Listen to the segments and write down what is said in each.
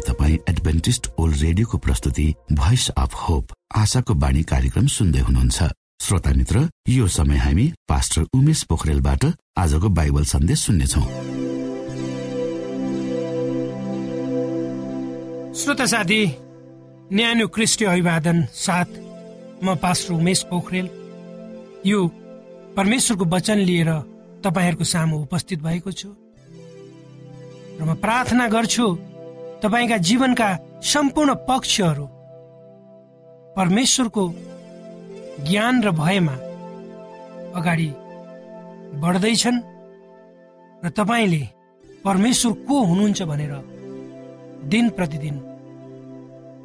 तपाईँ Adventist world रेडियोको प्रस्तुति भोइस अफ होप आशाको बाणी कार्यक्रम सुन्दै हुनुहुन्छ। श्रोता मित्र यो समय हामी पास्टर उमेश पोखरेलबाट आजको बाइबल सन्देश सुन्नेछौ। श्रोता साथी न्यानो क्रिस्टी अभिवादन साथ म पास्टर उमेश पोखरेल। यो परमेश्वरको वचन लिएर तपाईँहरूको सामु उपस्थित भएको छु। र म प्रार्थना गर्छु तपाईँका जीवनका सम्पूर्ण पक्षहरू परमेश्वरको ज्ञान र भयमा अगाडि बढ्दैछन् र तपाईँले परमेश्वर को हुनुहुन्छ भनेर दिन प्रतिदिन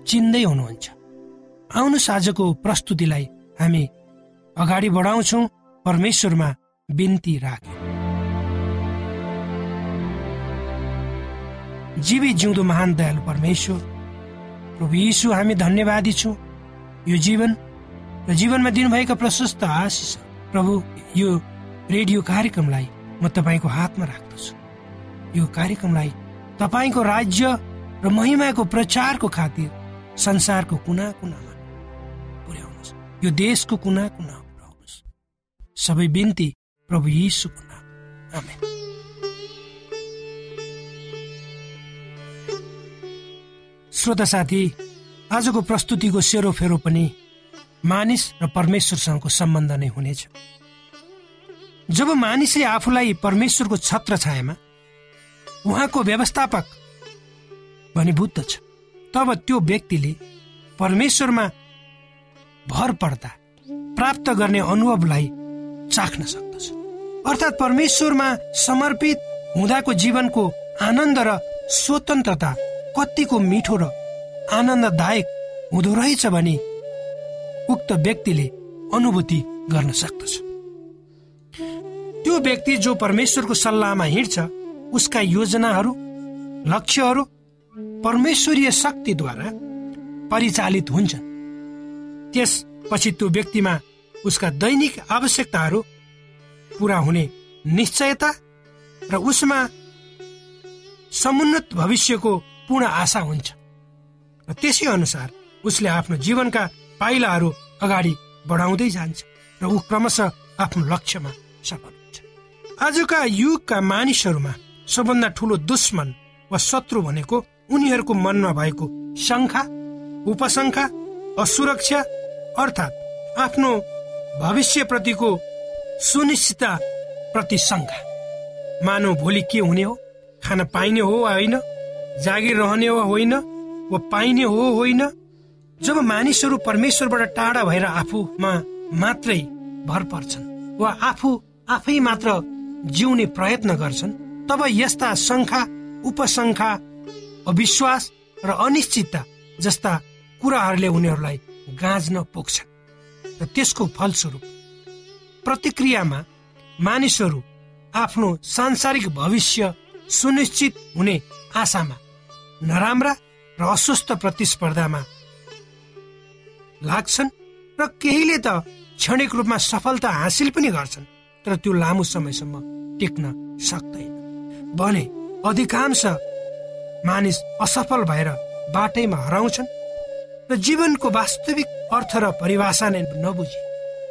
चिन्दै हुनुहुन्छ। आउनुहोस् आजको प्रस्तुतिलाई हामी अगाडि बढाउँछौ। परमेश्वरमा बिन्ती राख्यौँ जीवी जिउँदो महान दयालु परमेश्वर। प्रभु यीशु हामी धन्यवादी छौँ। यो जीवन र जीवनमा दिनुभएका प्रशस्त आशिष प्रभु यो रेडियो कार्यक्रमलाई म तपाईँको हातमा राख्दछु। यो कार्यक्रमलाई तपाईँको राज्य र महिमाको प्रचारको खातिर संसारको कुना कुनामा पुर्याउनुहोस्। यो देशको कुना कुना पुर्याउनुहोस्। सबै बिन्ती प्रभु यीशुको नाम आमेन। श्रोता साथी आजको प्रस्तुतिको सेरोफेरो पनि मानिस र परमेश्वरसँगको सम्बन्ध नै हुनेछ। जब मानिसले आफूलाई परमेश्वरको छत्र छायामा उहाँको व्यवस्थापक भनी बुझ्दछ तब त्यो व्यक्तिले परमेश्वरमा भर पर्दा प्राप्त गर्ने अनुभवलाई चाख्न सक्दछ। अर्थात् परमेश्वरमा समर्पित हुँदाको जीवनको आनन्द र स्वतन्त्रता कतिको मिठो र आनन्ददायक हुँदो रहेछ भने उक्त व्यक्तिले अनुभूति गर्न सक्दछ। त्यो व्यक्ति जो परमेश्वरको सल्लाहमा हिँड्छ उसका योजनाहरू लक्ष्यहरू परमेश्वरीय शक्तिद्वारा परिचालित हुन्छन्। त्यसपछि त्यो व्यक्तिमा उसका दैनिक आवश्यकताहरू पुरा हुने निश्चयता र उसमा समुन्नत भविष्यको पूर्ण आशा हुन्छ। र त्यसै अनुसार उसले आफ्नो जीवनका पाइलाहरू अगाडि बढाउँदै जान्छ र ऊ क्रमशः आफ्नो लक्ष्यमा सफल हुन्छ। आजका युगका मानिसहरूमा सबभन्दा ठुलो दुश्मन वा शत्रु भनेको उनीहरूको मनमा भएको शङ्खा उपशङ्खा असुरक्षा अर्थात् आफ्नो भविष्यप्रतिको सुनिश्चितता प्रति शङ्का मानव भोलि के हुने हो? खान पाइने हो वा होइन? जागिर रहने वा होइन? वा पाइने हो होइन? जब मानिसहरू परमेश्वरबाट टाढा भएर आफूमा मात्रै भर पर्छन् वा आफू आफै मात्र जिउने प्रयत्न गर्छन् तब यस्ता शङ्खा उपशङ्खा अविश्वास र अनिश्चितता जस्ता कुराहरूले उनीहरूलाई गाँच्न पुग्छन्। र त्यसको फलस्वरूप प्रतिक्रियामा मानिसहरू आफ्नो सांसारिक भविष्य सुनिश्चित हुने आशामा नराम्रा र अस्वस्थ प्रतिस्पर्धामा लाग्छन् र केहीले त क्षणिक रूपमा सफलता हासिल पनि गर्छन् तर त्यो लामो समयसम्म टिक्न सक्दैन। भने अधिकांश मानिस असफल भएर बाटैमा हराउँछन् र जीवनको वास्तविक अर्थ र परिभाषा नै नबुझी।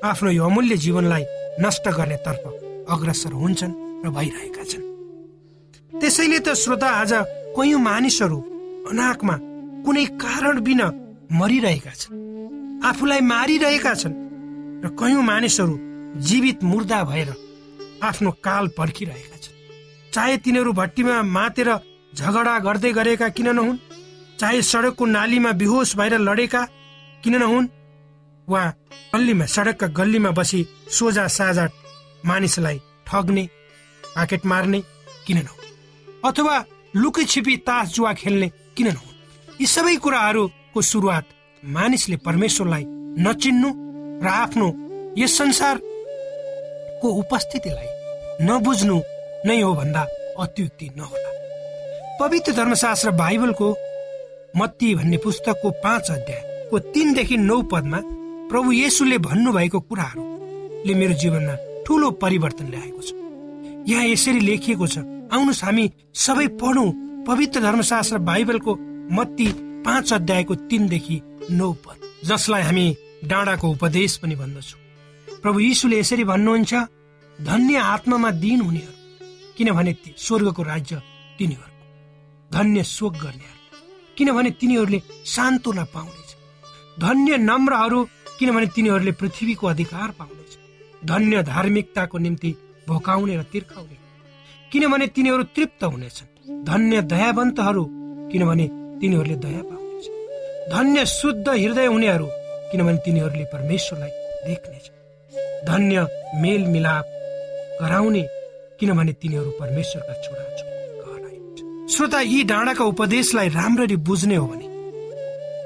आफ्नो यो अमूल्य जीवनलाई नष्ट गर्ने तर्फ अग्रसर हुन्छन् र भइरहेका छन्। त्यसैले त श्रोता आज कयौँ मानिसहरू अनाकमा कुनै कारण बिना मरिरहेका छन्। आफूलाई मारिरहेका छन् र कयौँ मानिसहरू जीवित मुर्दा भएर आफ्नो काल पर्खिरहेका छन्। चाहे तिनीहरू भट्टीमा मातेर झगडा गर्दै गरेका किन नहुन्? चाहे सडकको नालीमा बेहोस भएर लडेका किन नहुन्? वा गल्लीमा सडकका गल्लीमा बसी सोझा साझा मानिसलाई ठग्ने पाकेट मार्ने किन नहुन्? अथवा लुकी छिपी तास जुवा खेल्ने किन नहुन् यी सबै कुराहरूको सुरुवात मानिसले परमेश्वरलाई नचिन्नु र आफ्नो यस संसारको उपस्थितिलाई नबुझ्नु नै हो भन्दा अत्युक्ति नहोला। पवित्र धर्मशास्त्र बाइबलको मत्ती भन्ने पुस्तकको पाँच अध्यायको तिनदेखि नौ पदमा प्रभु येसुले भन्नुभएको कुराहरूले मेरो जीवनमा ठुलो परिवर्तन ल्याएको छ। यहाँ यसरी लेखिएको छ आउनुहोस् हामी सबै पढौँ। पवित्र धर्मशास्त्र बाइबलको मत्ती पाँच अध्यायको तिनदेखि नौ पद जसलाई हामी डाँडाको उपदेश पनि भन्दछौँ। प्रभु यीशुले यसरी भन्नुहुन्छ धन्य आत्मामा दिन हुनेहरू किनभने स्वर्गको राज्य तिनीहरूको। धन्य शोक गर्नेहरू किनभने तिनीहरूले सान्त्वना पाउनेछ। धन्य नम्रहरू किनभने तिनीहरूले पृथ्वीको अधिकार पाउनेछ। धन्य धार्मिकताको निम्ति भोकाउने र तिर्खाउने किनभने तिनीहरू तृप्त हुनेछन्। धन्य दयावन्तहरू किनभने तिनीहरूले दया पाउनेछ धन्य शुद्ध हृदय हुनेहरू किनभने तिनीहरूले परमेश्वरलाई देख्नेछ धन्य मेल मिलाप गराउने किनभने तिनीहरू परमेश्वरका छोरा श्रोता यी डाँडाका उपदेशलाई राम्ररी बुझ्ने हो भने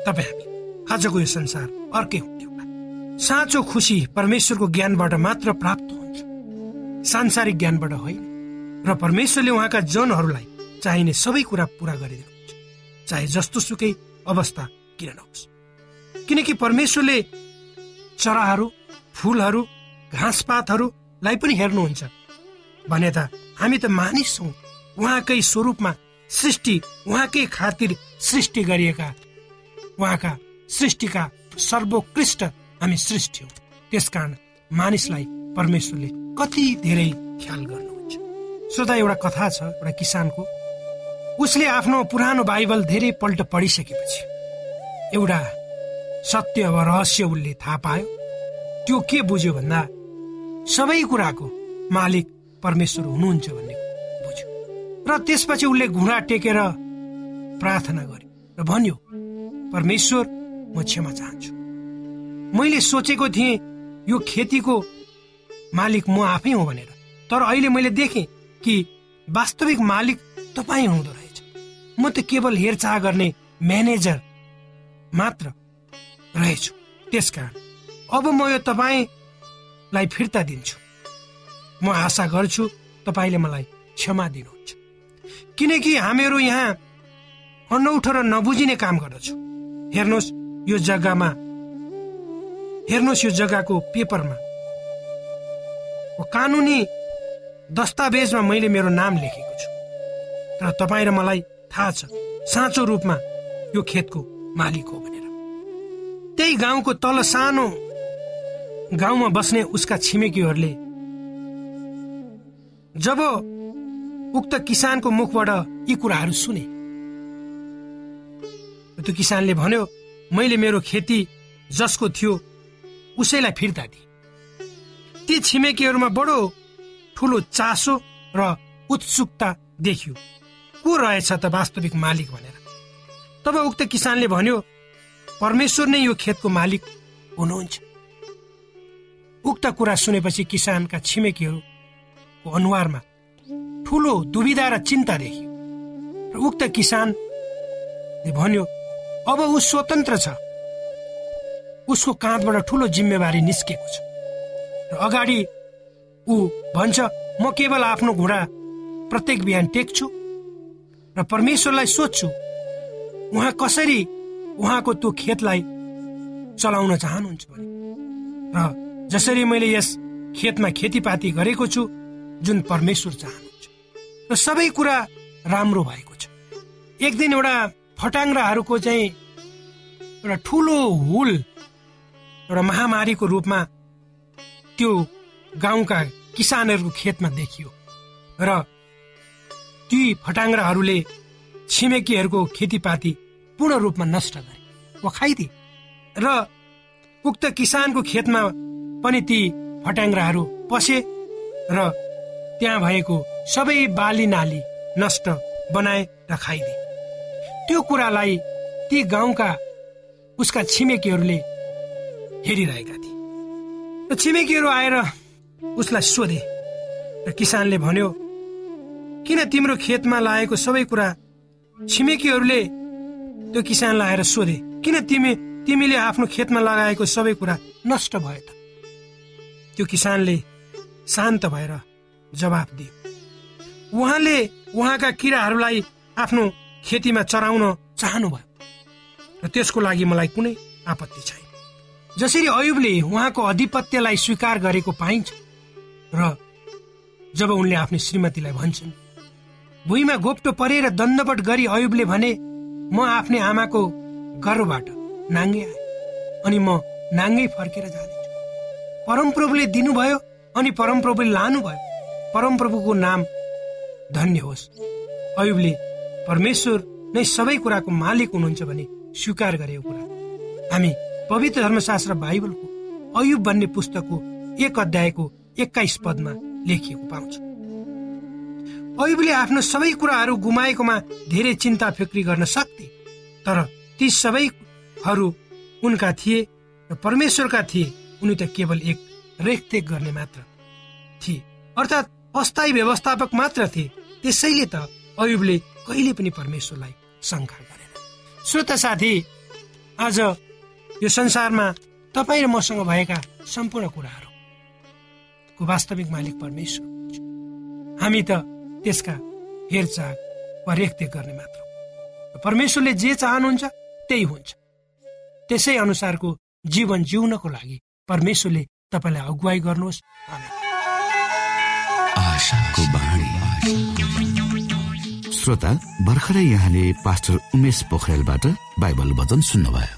तपाईँ हामी आजको यो संसार अर्कै हुन्थ्यो साँचो खुसी परमेश्वरको ज्ञानबाट मात्र प्राप्त हुन्छ। सांसारिक ज्ञानबाट होइन। र परमेश्वरले उहाँका जनहरूलाई चाहिने सबै कुरा पुरा गरिदिनुहुन्छ। चाहे जस्तो सुकै अवस्था किन नहोस् किनकि परमेश्वरले चराहरू फुलहरू घाँसपातहरूलाई पनि हेर्नुहुन्छ। भने त हामी त मानिस हौ। उहाँकै स्वरूपमा सृष्टि उहाँकै खातिर सृष्टि गरिएका उहाँका सृष्टिका सर्वोत्कृष्ट हामी सृष्टि हौ। त्यसकारण मानिसलाई परमेश्वरले कति धेरै ख्याल गर्नुहुन्छ। श्रोता एउटा कथा छ एउटा किसानको। उसले आफ्नो पुरानो बाइबल धेरै पल्ट पढिसकेपछि एउटा सत्य वा रहस्य उसले थाहा पायो। त्यो के बुझ्यो भन्दा सबै कुराको मालिक परमेश्वर हुनुहुन्छ भन्ने बुझ्यो। र त्यसपछि उसले घुँडा टेकेर प्रार्थना गर्यो र भन्यो परमेश्वर म क्षमा चाहन्छु। मैले सोचेको थिएँ यो खेतीको मालिक म आफै हो भनेर तर अहिले मैले देखेँ कि वास्तविक मालिक तपाईँ हुँदो रहेछ। म त केवल हेरचाह गर्ने म्यानेजर मात्र रहेछु। त्यसकारण अब म यो तपाईँलाई फिर्ता दिन्छु। म आशा गर्छु तपाईँले मलाई क्षमा दिनुहुन्छ। किनकि हामीहरू यहाँ अनौठो र नबुझिने काम गर्दछौँ। हेर्नुहोस् यो जग्गामा हेर्नुहोस् यो जग्गाको पेपरमा। कानुनी दस्तावेजमा मैले मेरो नाम लेखेको छु। र तपाईँ र मलाई थाहा छ साँचो रूपमा यो खेतको मालिक हो भनेर। त्यही गाउँको तल सानो गाउँमा बस्ने उसका छिमेकीहरूले जब उक्त किसानको मुखबाट यी कुराहरू सुने त्यो किसानले भन्यो मैले मेरो खेती जसको थियो उसैलाई फिर्ता दिए। ती छिमेकीहरूमा बडो ठुलो चासो र उत्सुकता देखियो। को रहेछ त वास्तविक मालिक भनेर। तब उक्त किसानले भन्यो परमेश्वर नै यो खेतको मालिक हुनुहुन्छ। उक्त कुरा सुनेपछि किसानका छिमेकीहरूको अनुहारमा ठुलो दुविधा र चिन्ता देखियो। र उक्त किसानले भन्यो अब ऊ स्वतन्त्र छ। उसको काँधबाट ठुलो जिम्मेवारी निस्केको छ। र अगाडि ऊ भन्छ म केवल आफ्नो घुँडा प्रत्येक बिहान टेक्छु र परमेश्वरलाई सोध्छु उहाँ कसरी उहाँको त्यो खेतलाई चलाउन चाहनुहुन्छ भने? र जसरी मैले यस खेतमा खेतीपाती गरेको छु जुन परमेश्वर चाहनुहुन्छ। र सबै कुरा राम्रो भएको छ। एक दिन एउटा फटाङ्ग्राहरूको चाहिँ एउटा ठुलो हुल एउटा महामारीको रूपमा त्यो गाउँका किसानहरूको खेतमा देखियो र ती फटाङ्ग्राहरूले छिमेकीहरूको खेतीपाती पूर्ण रूपमा नष्ट गरे। वा खाइदिए। र उक्त किसानको खेतमा पनि ती फटाङ्ग्राहरू पसे र त्यहाँ भएको सबै बाली नाली नष्ट बनाए र खाइदिए। त्यो कुरालाई ती गाउँका उसका छिमेकीहरूले हेरिरहेका थिए। र छिमेकीहरू आएर उसलाई सोधे र किसानले भन्यो किन तिम्रो खेतमा लागेको सबै कुरा छिमेकीहरूले त्यो किसानलाई आएर सोधे? किन तिमी तिमीले आफ्नो खेतमा लगाएको सबै कुरा नष्ट भयो त? त्यो किसानले शान्त भएर जवाब दियो उहाँले उहाँका किराहरूलाई आफ्नो खेतीमा चराउन चाहनुभयो र त्यसको लागि मलाई कुनै आपत्ति छैन। जसरी अयुबले उहाँको अधिपत्यलाई स्वीकार गरेको पाइन्छ र जब उनले आफ्नो श्रीमतीलाई भन्छन् भुइँमा गोप्टो परेर दण्डवट गरी अयुबले भने म आफ्नै आमाको गर्भबाट नाङ्गे आएँ अनि म नाङ्गै फर्केर जानेछु परमप्रभुले दिनुभयो अनि परमप्रभुले लानुभयो। परमप्रभुको नाम धन्य होस्। अयुबले परमेश्वर नै सबै कुराको मालिक हुनुहुन्छ भने स्वीकार गरेको कुरा। हामी पवित्र धर्मशास्त्र बाइबलको अयुब भन्ने पुस्तकको एक अध्यायको एक्काइस पदमा लेखिएको पाउँछौँ। अयुबले आफ्नो सबै कुराहरू गुमाएकोमा धेरै चिन्ता फिक्री गर्न सक्थे तर ती सबैहरू उनका थिए र परमेश्वरका थिए उनी त केवल एक रेखदेख गर्ने मात्र थिए अर्थात् अस्थायी व्यवस्थापक मात्र थिए। त्यसैले त अयुबले कहिले पनि परमेश्वरलाई शङ्का गरेन। श्रोता साथी आज यो संसारमा तपाईँ र मसँग भएका सम्पूर्ण कुराहरूको वास्तविक मालिक परमेश्वर हामी त त्यसका हेरचाह वा रेखदेख गर्ने मात्र परमेश्वरले जे चाहनुहुन्छ त्यही हुन्छ। त्यसै अनुसारको जीवन जिउनको लागि परमेश्वरले तपाईँलाई अगुवाई गर्नुहोस्। श्रोता भर्खरै यहाँले पास्टर उमेश पोखरेलबाट बाइबल वचन सुन्नुभयो।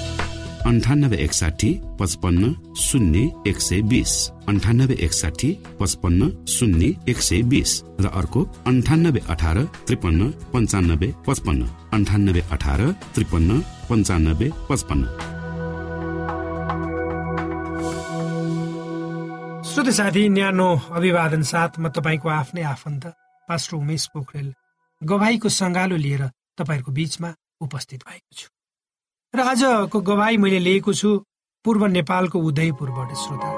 अन्ठानब्बे एकसाठी पचपन्न शून्य एक सय बिस अन्ठानब्बे एकसाठी पचपन्न शून्य एक सय बिस र अर्को अन्ठानब्बे अठार त्रिपन्न पन्चानब्बे पचपन्न. अन्ठानब्बे अठार त्रिपन्न पन्चानब्बे पचपन्न. श्रोत साथी न्यानो अभिवादन साथ म तपाईँको आफ्नै आफन्त पास्टर उमेश पोखरेल गवाईको सङ्गालो लिएर तपाईँहरूको बिचमा उपस्थित भएको छु। र आजको गवाई मैले लिएको छु पूर्व नेपालको उदयपुरबाट श्रोता।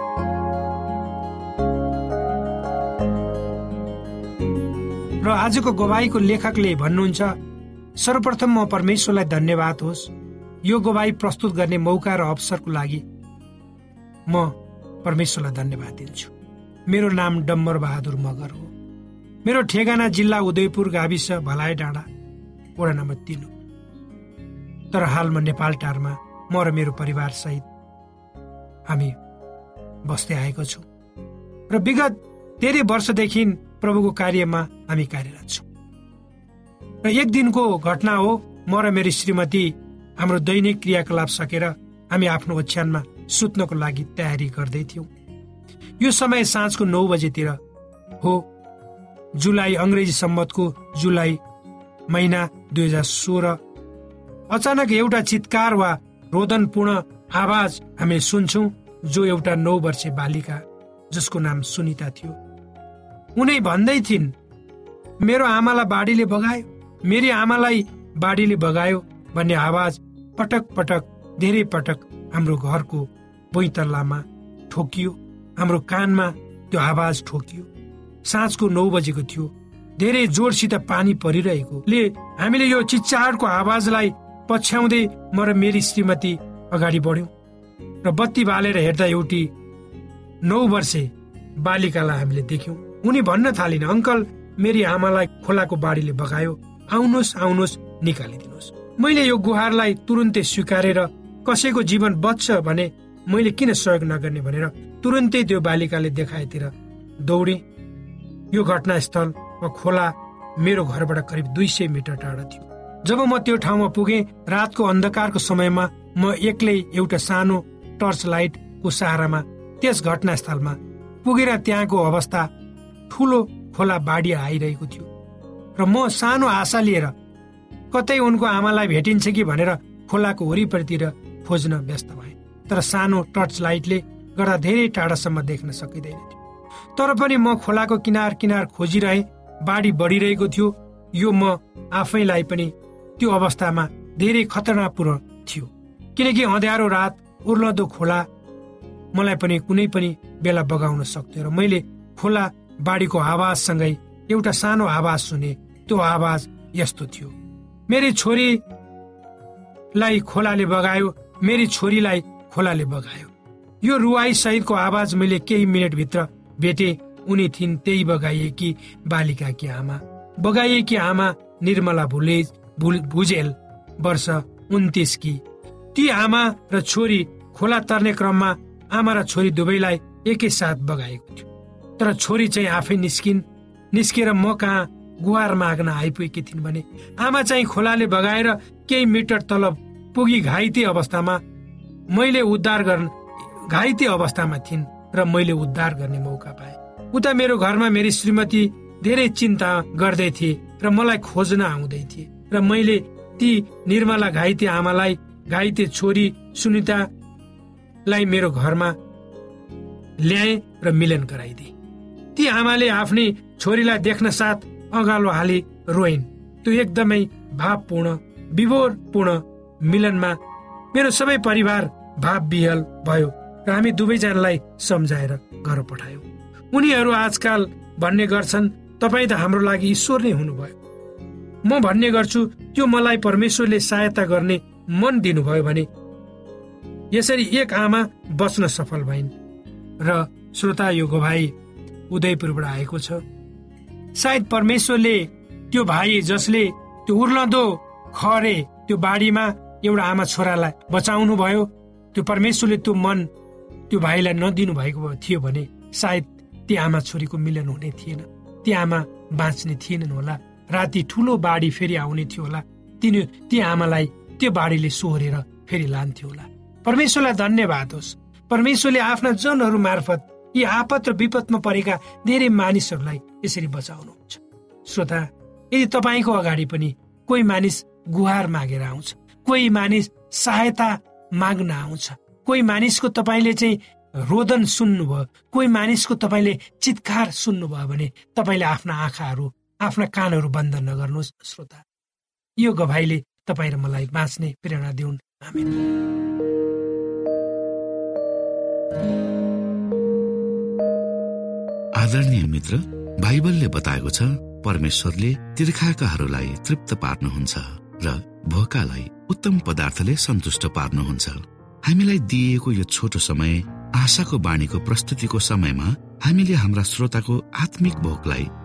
र आजको गवाईको लेखकले भन्नुहुन्छ सर्वप्रथम म परमेश्वरलाई धन्यवाद होस्। यो गवाई प्रस्तुत गर्ने मौका र अवसरको लागि म परमेश्वरलाई धन्यवाद दिन्छु। मेरो नाम डम्बर बहादुर मगर हो। मेरो ठेगाना जिल्ला उदयपुर गाविस भलाइ डाँडा वडा नम्बर तिन हो। तर हाल म नेपाल टारमा म र मेरो परिवारसहित हामी बस्दै आएको छौँ। र विगत धेरै वर्षदेखि प्रभुको कार्यमा हामी कार्यरत छौँ। र एक दिनको घटना हो म र मेरो श्रीमती हाम्रो दैनिक क्रियाकलाप सकेर हामी आफ्नो ओछ्यानमा सुत्नको लागि तयारी गर्दै थियौँ। यो समय साँझको नौ बजेतिर हो जुलाई अङ्ग्रेजी सम्मतको जुलाई महिना दुई हजार सोह्र अचानक एउटा चितकार वा रोदनपूर्ण आवाज हामी सुन्छौँ जो एउटा नौ वर्षे बालिका जसको नाम सुनिता थियो। उनै भन्दै थिइन् मेरो आमालाई बाढीले बगायो मेरी आमालाई बाढीले बगायो भन्ने आवाज पटक पटक धेरै पटक हाम्रो घरको बैतल्लामा ठोकियो। हाम्रो कानमा त्यो आवाज ठोकियो। साँझको नौ बजेको थियो। धेरै जोडसित पानी परिरहेकोले हामीले यो चिच्चाडको आवाजलाई पछ्याउँदै म र मेरी श्रीमती अगाडि बढ्यौँ र बत्ती बालेर हेर्दा एउटी नौ वर्षे बालिकालाई हामीले देख्यौँ। उनी भन्न थालिन् अङ्कल मेरी आमालाई खोलाको बाढीले बगायो। आउनुहोस् आउनुहोस् निकालिदिनुहोस्। मैले यो गुहारलाई तुरुन्तै स्वीकारेर कसैको जीवन बच्छ भने मैले किन सहयोग नगर्ने भनेर तुरुन्तै त्यो बालिकाले देखाएतिर दौडे यो घटनास्थल वा खोला मेरो घरबाट करिब दुई सय मिटर टाढा थियो। जब म त्यो ठाउँमा पुगेँ रातको अन्धकारको समयमा म एक्लै एउटा सानो टर्च लाइटको सहारामा त्यस घटनास्थलमा पुगेर त्यहाँको अवस्था ठुलो खोला बाढी आइरहेको थियो र म सानो आशा लिएर कतै उनको आमालाई भेटिन्छ कि भनेर खोलाको वरिपरितिर खोज्न व्यस्त भए तर सानो टर्च लाइटले गर्दा धेरै टाढासम्म देख्न सकिँदैन थियो। तर पनि म खोलाको किनार किनार खोजिरहे बाढी बढिरहेको थियो। यो म आफैलाई पनि त्यो अवस्थामा धेरै खतरनाकपूर्ण थियो। किनकि अँध्यारो रात उर्लदो खोला मलाई पनि कुनै पनि बेला बगाउन सक्थ्यो र मैले खोला बाढीको आवाजसँगै एउटा सानो आवाज सुने। त्यो आवाज यस्तो थियो। मेरी छोरीलाई खोलाले बगायो मेरी छोरीलाई खोलाले बगायो। यो रुवाई सहितको आवाज मैले केही मिनटभित्र भेटे। उनी थिइन् त्यही बगाइएकी बालिकाकी आमा। बगाइएकी आमा निर्मला भुलेज भुजेल वर्ष उन्तिसकी ती आमा र छोरी खोला तर्ने क्रममा आमा र छोरी दुवैलाई एकैसाथ बगाएको थियो। तर छोरी चाहिँ आफै निस्किन् निस्केर म कहाँ गुहार माग्न आइपुगेकी थिइन् भने आमा चाहिँ खोलाले बगाएर केही मिटर तल पुगी घाइते अवस्थामा मैले उद्धार गर्न घाइते अवस्थामा थिइन् र मैले उद्धार गर्ने मौका पाएँ। उता मेरो घरमा मेरी श्रीमती धेरै चिन्ता गर्दै थिए र मलाई खोज्न आउँदै थिए। र मैले ती निर्मला घाइते आमालाई घाइते छोरी सुनितालाई मेरो घरमा ल्याए र मिलन गराइदिए। ती आमाले आफ्नै छोरीलाई देख्न साथ अगालो हाली रोइन्। त्यो एकदमै भावपूर्ण विभोरपूर्ण मिलनमा मेरो सबै परिवार भाव बिहल भयो र हामी दुवैजनालाई सम्झाएर घर पठायौँ। उनीहरू आजकाल भन्ने गर्छन् तपाईँ त हाम्रो लागि ईश्वर नै हुनुभयो। म भन्ने गर्छु त्यो मलाई परमेश्वरले सहायता गर्ने मन दिनुभयो भने यसरी एक आमा बच्न सफल भइन्। र श्रोता यो भाइ उदयपुरबाट आएको छ। सायद परमेश्वरले त्यो भाइ जसले त्यो उर्लदो खरे त्यो बाढीमा एउटा आमा छोरालाई बचाउनु भयो त्यो परमेश्वरले त्यो मन त्यो भाइलाई नदिनु भएको थियो भने सायद ती आमा छोरीको मिलन हुने थिएन ती आमा बाँच्ने थिएनन् होला। राति ठुलो बाढी फेरि आउने थियो होला। तिनी ती आमालाई त्यो बाढीले सोहोरेर फेरि लान्थ्यो होला। परमेश्वरलाई धन्यवाद होस्। परमेश्वरले आफ्ना जनहरू मार्फत यी आपत र विपदमा परेका धेरै मानिसहरूलाई यसरी बचाउनुहुन्छ। श्रोता यदि तपाईँको अगाडि पनि कोही मानिस गुहार मागेर आउँछ कोही मानिस सहायता माग्न आउँछ कोही मानिसको तपाईँले चाहिँ रोदन सुन्नुभयो कोही मानिसको तपाईँले चितकार सुन्नुभयो भने तपाईँले आफ्ना आँखाहरू आफ्ना कानहरू बन्द नगर्नुहोस् श्रोता। यो गभाइले तपाईँ र मलाई बाँच्ने प्रेरणा दिउन्। आदरणीय मित्र बाइबलले बताएको छ परमेश्वरले तिर्खाकाहरूलाई तृप्त पार्नुहुन्छ र भोकालाई उत्तम पदार्थले सन्तुष्ट पार्नुहुन्छ। हामीलाई दिइएको यो छोटो समय आशाको बाणीको प्रस्तुतिको समयमा हामीले हाम्रा श्रोताको आत्मिक भोकलाई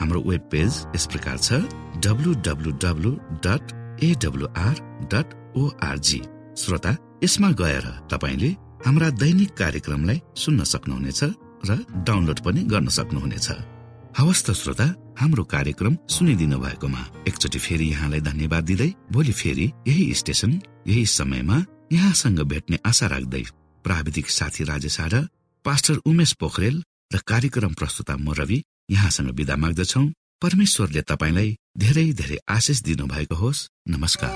हाम्रो वेब पेज यस प्रकार छ ओआरजी श्रोता यसमा गएर तपाईँले हाम्रा दैनिक कार्यक्रमलाई सुन्न सक्नुहुनेछ र डाउनलोड पनि गर्न सक्नुहुनेछ। हवस् त श्रोता हाम्रो कार्यक्रम सुनिदिनु भएकोमा एकचोटि फेरि यहाँलाई धन्यवाद दिँदै भोलि फेरि यही स्टेशन यही समयमा यहाँसँग भेट्ने आशा राख्दै प्राविधिक साथी राजेश पास्टर उमेश पोखरेल र कार्यक्रम प्रस्तुता म रवि यहाँसँग विदा माग्दछौ। परमेश्वरले तपाईँलाई धेरै धेरै आशिष दिनु भएको होस्। नमस्कार।